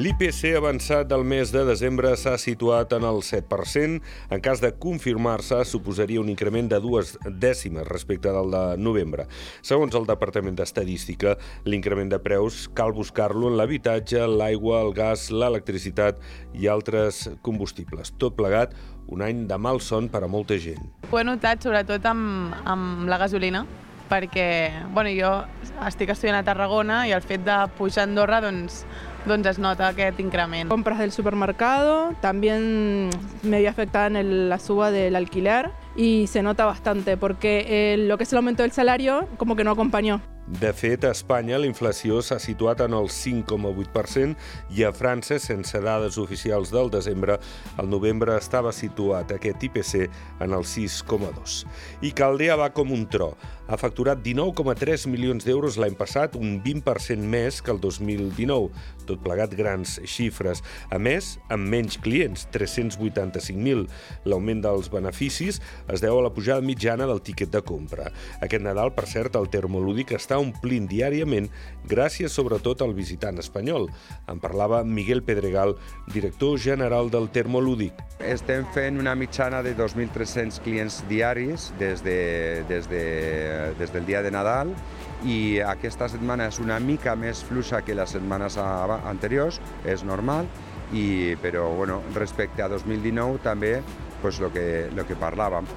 L'IPC avançat del mes de desembre s'ha situat en el 7%. En cas de confirmar-se, suposaria un increment de dues dècimes respecte del de novembre. Segons el Departament d'Estadística, l'increment de preus cal buscar-lo en l'habitatge, l'aigua, el gas, l'electricitat i altres combustibles. Tot plegat, un any de mal son per a molta gent. Ho he notat sobretot amb, amb la gasolina, perquè bueno, jo estic estudiant a Tarragona i el fet de pujar a Andorra doncs, doncs es nota aquest increment. Compras del supermercado, también me vio afectada en el, la suba del alquiler y se nota bastante porque el, lo que es el aumento del salario como que no acompañó. De fet, a Espanya la inflació s'ha situat en el 5,8% i a França, sense dades oficials del desembre, el novembre estava situat aquest IPC en el 6,2. I Caldea va com un tro. Ha facturat 19,3 milions d'euros l'any passat, un 20% més que el 2019, tot plegat grans xifres. A més, amb menys clients, 385.000. L'augment dels beneficis es deu a la pujada mitjana del tiquet de compra. Aquest Nadal, per cert, el termolúdic està omplint diàriament gràcies sobretot al visitant espanyol. En parlava Miguel Pedregal, director general del Termolúdic. Estem fent una mitjana de 2.300 clients diaris des, de, des, de, des del dia de Nadal i aquesta setmana és una mica més fluixa que les setmanes anteriors, és normal, i, però bueno, respecte a 2019 també pues, lo que, lo que parlàvem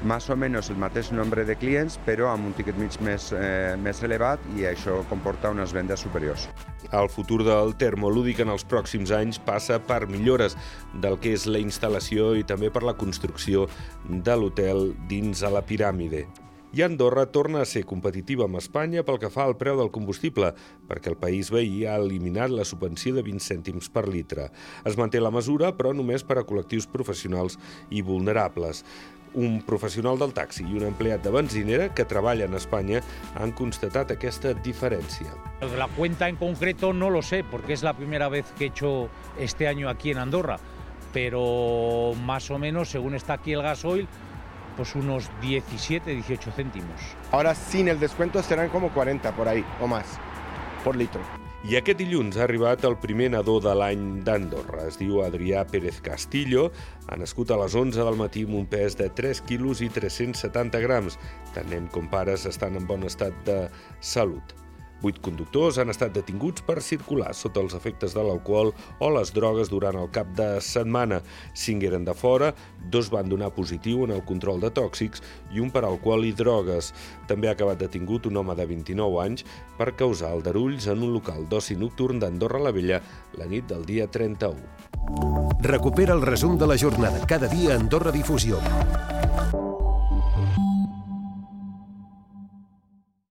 més o menys el mateix nombre de clients, però amb un tiquet mig més, eh, més elevat i això comporta unes vendes superiors. El futur del termolúdic en els pròxims anys passa per millores del que és la instal·lació i també per la construcció de l'hotel dins a la piràmide. I Andorra torna a ser competitiva amb Espanya pel que fa al preu del combustible, perquè el país veí ha eliminat la subvenció de 20 cèntims per litre. Es manté la mesura, però només per a col·lectius professionals i vulnerables. Un profesional del taxi i un empleat de benzinera que treballa en Espanya han constatat aquesta diferència. La cuenta en concreto no lo sé, porque es la primera vez que he hecho este año aquí en Andorra, pero más o menos, según está aquí el gasoil, pues unos 17, 18 céntimos. Ahora sin el descuento serán como 40 por ahí o más por litro. I aquest dilluns ha arribat el primer nadó de l'any d'Andorra. Es diu Adrià Pérez Castillo. Ha nascut a les 11 del matí amb un pes de 3 quilos i 370 grams. Tant nen com pares estan en bon estat de salut. Vuit conductors han estat detinguts per circular sota els efectes de l'alcohol o les drogues durant el cap de setmana. Cinc eren de fora, dos van donar positiu en el control de tòxics i un per alcohol i drogues. També ha acabat detingut un home de 29 anys per causar aldarulls en un local d'oci nocturn d'Andorra la Vella la nit del dia 31. Recupera el resum de la jornada cada dia a Andorra Difusió.